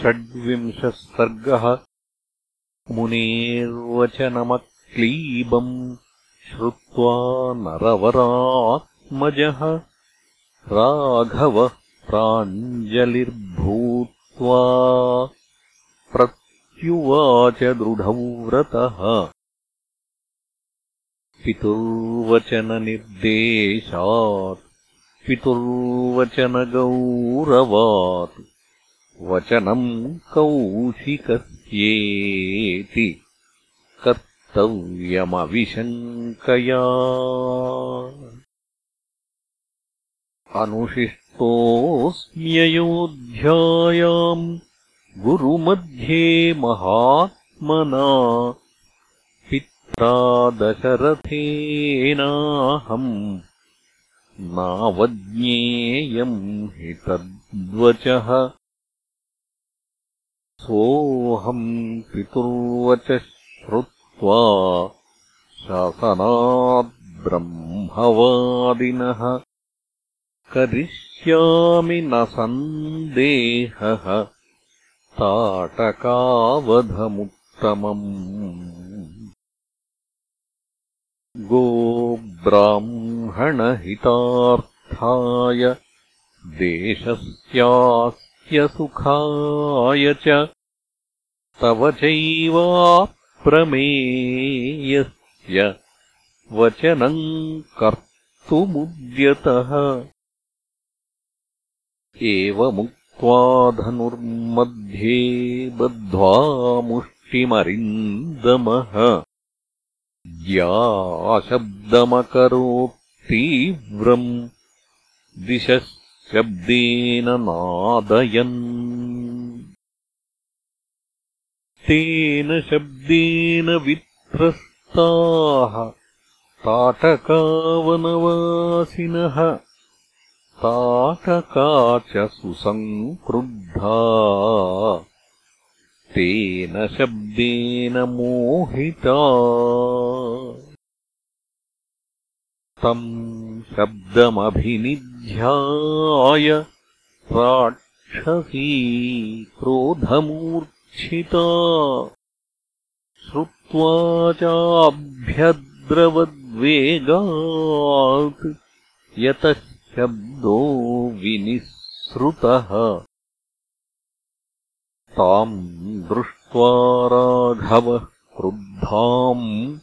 षड्विंशः सर्गः मुनेर्वचनमक्लीबम् श्रुत्वा नरवरात्मजः राघवः प्राञ्जलिर्भूत्वा प्रत्युवाच दृढव्रतः। पितुर्वचननिर्देशात् पितुर्वचनगौरवात् वचनम् कौशिकस्येति कर्तव्यमविशङ्कया। अनुशिष्टोऽस्म्ययोध्यायाम् गुरुमध्ये महात्मना पित्रा दशरथेनाहम् नावज्ञेयम् हि तद्वचः सोऽहम् पितुर्वच श्रुत्वा शासनाद्ब्रह्मवादिनः करिष्यामि न सन्देहः ताटकावधमुत्तमम्। गोब्राह्मणहितार्थाय देशस्यास्यसुखाय च तव चैवाप्रमेयस्य वचनम् कर्तुमुद्यतः। एवमुक्त्वा धनुर्मध्ये बद्ध्वा मुष्टिमरिन्दमः। ज्याशब्दमकरोत्तीव्रम् दिशः शब्देन नादयन् तेन शब्देन वित्रस्ताः ताटकावनवासिनः ताटका च सुसङ्क्रुद्धा तेन शब्देन मोहिता तम् शब्दमभिनिध्याय राक्षसी क्रोधमूर्च्छिता। श्रुत्वा चाभ्यद्रवद्वेगात् यतः शब्दो विनिःसृतः। ताम् दृष्ट्वा राघवः क्रुद्धाम्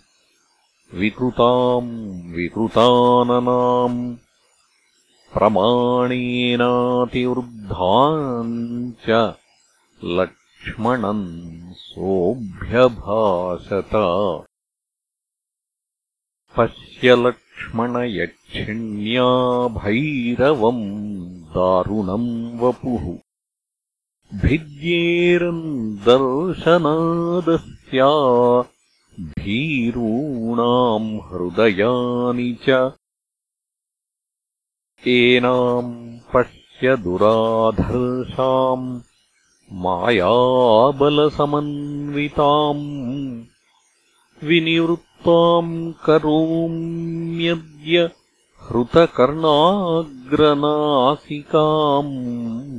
विकृताम् विकृताननाम् प्रमाणेनातिवृद्धाम् च लक्ष्मणम् सोऽभ्यभाषत पश्य लक्ष्मणयक्षिण्या भैरवम् दारुणम् वपुः। भिद्येरम् दर्शनादस्या भीरूणाम् हृदयानि च एनाम् पश्य दुराधर्षाम् मायाबलसमन्विताम् विनिवृत्ताम् करोम्यद्य हृतकर्णाग्रनासिकाम्।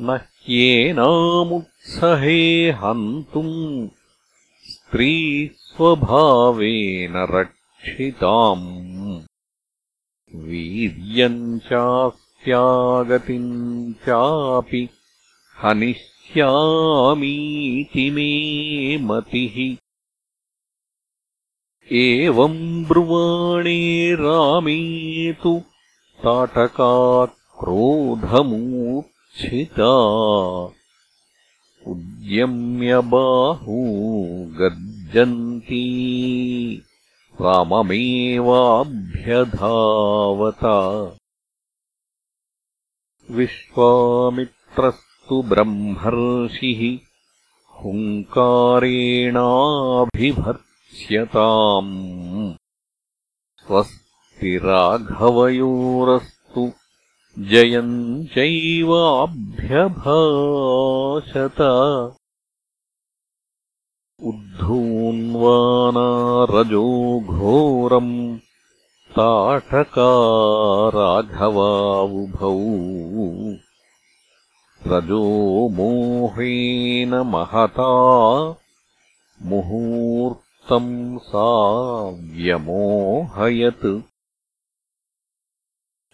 न ह्येनामुत्सहे हन्तुम् स्त्रीस्वभावेन रक्षिताम् वीर्यम् चास्त्यागतिम् चापि हनिष्यामीति मे मतिः। एवम् ब्रुवाणे रामे तु ताटका क्रोधमूर् छिता उद्यम्यबाहू गर्जन्ती राममेवाभ्यधावत विश्वामित्रस्तु ब्रह्मर्षिः हुङ्कारेणाभिभर्त्स्यताम् स्वस्ति राघवयोरस्तु जयम् चैवाभ्यभाषत उद्धून्वानारजो घोरम् ताटका राघवावुभौ रजो मोहेन महता मुहूर्तम् सा व्यमोहयत्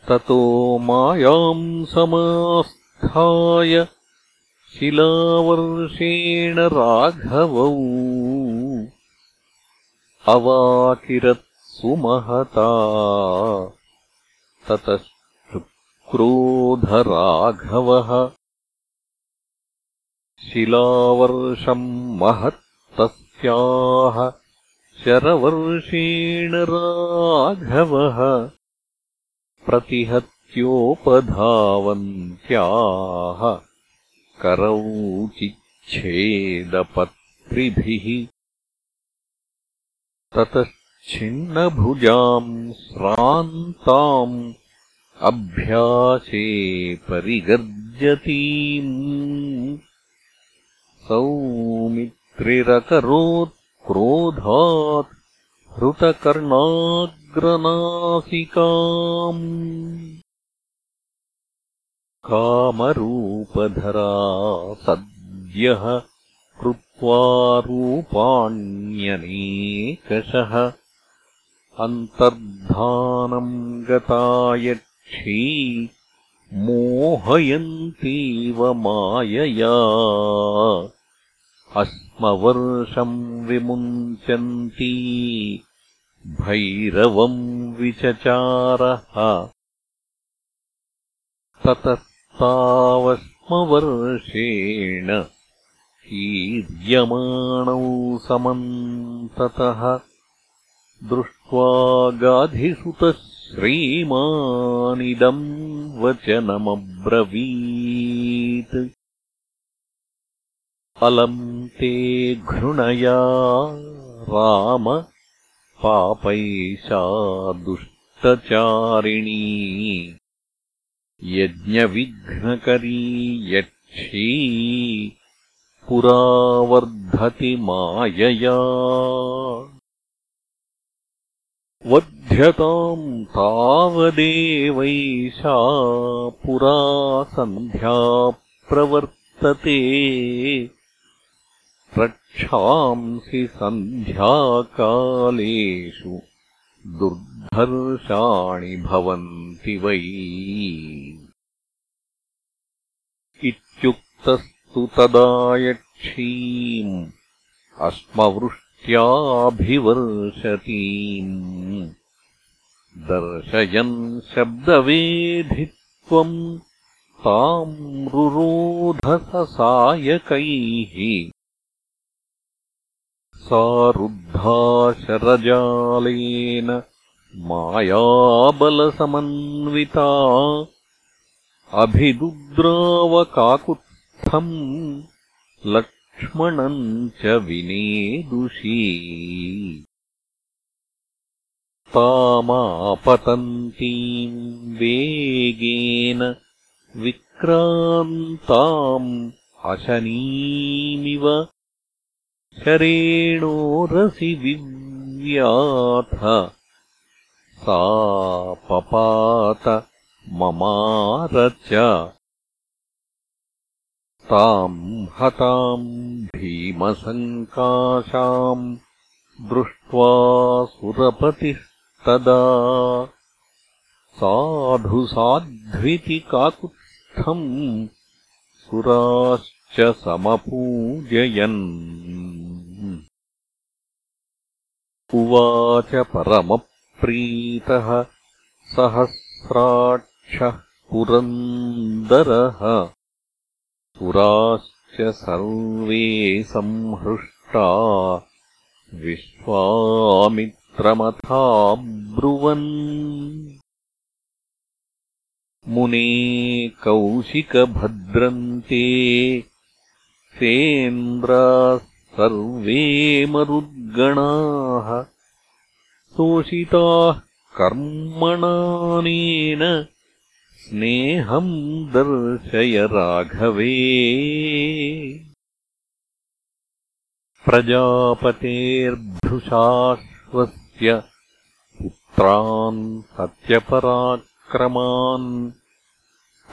ततो मायाम् समास्थाय शिलावर्षेण राघवौ अवाकिरत्सुमहता। ततश्चुक्रोधराघवः। शिलावर्षम् महत्तस्याः। शरवर्षेण राघवः प्रतिहत्योपधावन्त्याः करौ चिच्छेदपत्रिभिः ततश्छिन्नभुजाम् श्रान्ताम् अभ्यासे परिगर्जतीम् सौमित्रिरकरोत्क्रोधात् हृतकर्णाग्रनासिकाम् कामरूपधरा सद्यः कृत्वा रूपाण्यनेकशः अन्तर्धानम् गतायक्षी मोहयन्तीव मायया। अस्मवर्षम् विमुञ्चन्ती भैरवम् विचचारः ततस्तावस्मवर्षेण कीर्यमाणौ समन्ततः दृष्ट्वा गाधिसुतः श्रीमानिदम् वचनमब्रवीत्। अलम् ते घृणया राम पापैषा दुष्टचारिणी यज्ञविघ्नकरी यक्षी पुरावर्धति मायया। वध्यताम् तावदेवैषा पुरा सन्ध्या प्रवर्तते। रक्षांसि सन्ध्याकालेषु दुर्धर्षाणि भवन्ति वै। इत्युक्तस्तु तदा यक्षीम् अश्मवृष्ट्याभिवर्षतीम् दर्शयन् शब्दवेधित्वम् ताम् रुरोधससायकैः रुद्धा शरजालेन मायाबलसमन्विता अभिदुद्रावकाकुत्स्थम् लक्ष्मणम् च विनेदुषी। तामापतन्तीम् वेगेन विक्रान्ताम् अशनीमिव शरेणोरसि विव्याथ। सा पपात ममार च ताम् हताम् भीमसङ्काशाम् दृष्ट्वा सुरपतिस्तदा। साधुसाध्विति काकुत्स्थम् सुराश्च समपूजयन् उवाच परमप्रीतः सहस्राक्षः पुरन्दरः। सुराश्च सर्वे संहृष्टा। विश्वामित्रमथाब्रुवन्। मुने कौशिकभद्रन्ते। सेन्द्राः सर्वे मरुद्गणाः शोषिताः कर्मणानेन स्नेहम् दर्शय राघवे। प्रजापतेर्भृशाश्वस्य पुत्रान् सत्यपराक्रमान्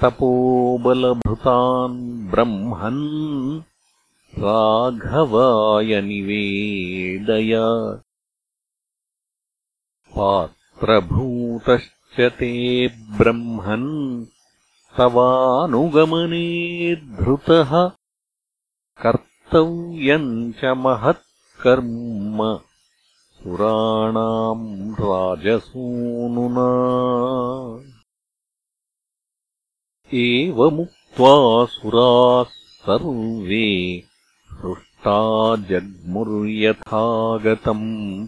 तपोबलभृतान् ब्रह्मन् राघवाय निवेदय। पात्रभूतश्च ते ब्रह्मन् तवानुगमने धृतः। कर्तव्यम् च महत्कर्म। सुराणाम् राजसूनुना। एवमुक्त्वा सुराः सर्वे हृष्टा जग्मुर्यथागतम्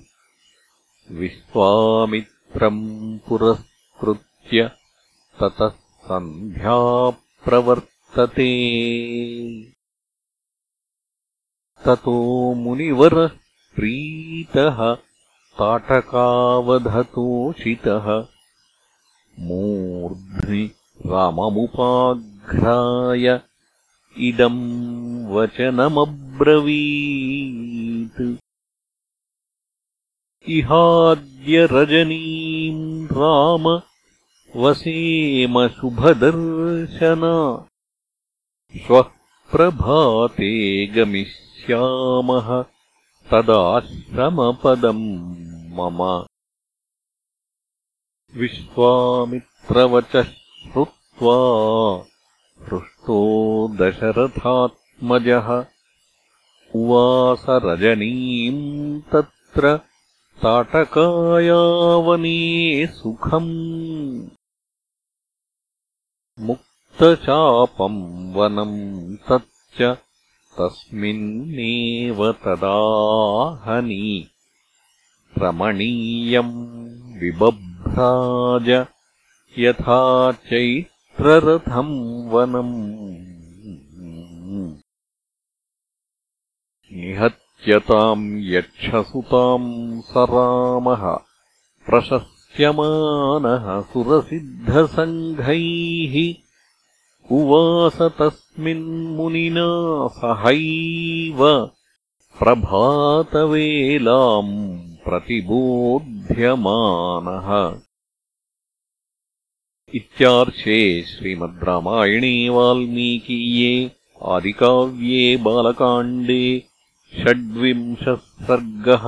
विश्वामित्रम् पुरस्कृत्य ततः सन्ध्या प्रवर्तते। ततो मुनिवरः प्रीतः ताटकावधतोषितः। मूर्ध्नि राममुपाघ्राय इदम् वचनमब्रवीत्। इहाद्य रजनीम् राम वसेमशुभदर्शन श्वः प्रभाते गमिष्यामः तदाश्रमपदम् मम। विश्वामित्रवचः श्रुत्वा हृष्टो दशरथात्मजः। उवासरजनीम् तत्र ताटकायावने सुखम्। मुक्तचापम् वनम् तच्च तस्मिन्नेव तदाहनि। रमणीयम् विबभ्राज यथा चैत्ररथम् वनम्। निहत्यताम् यक्षसुताम् स रामः प्रशस्यमानः सुरसिद्धसङ्घैः। उवास तस्मिन्मुनिना सहैव। प्रभातवेलाम् प्रतिबोध्यमानः इत्यार्षे श्रीमद् रामायणे वाल्मीकीये आदिकाव्ये बालकाण्डे षड्विंशः सर्गः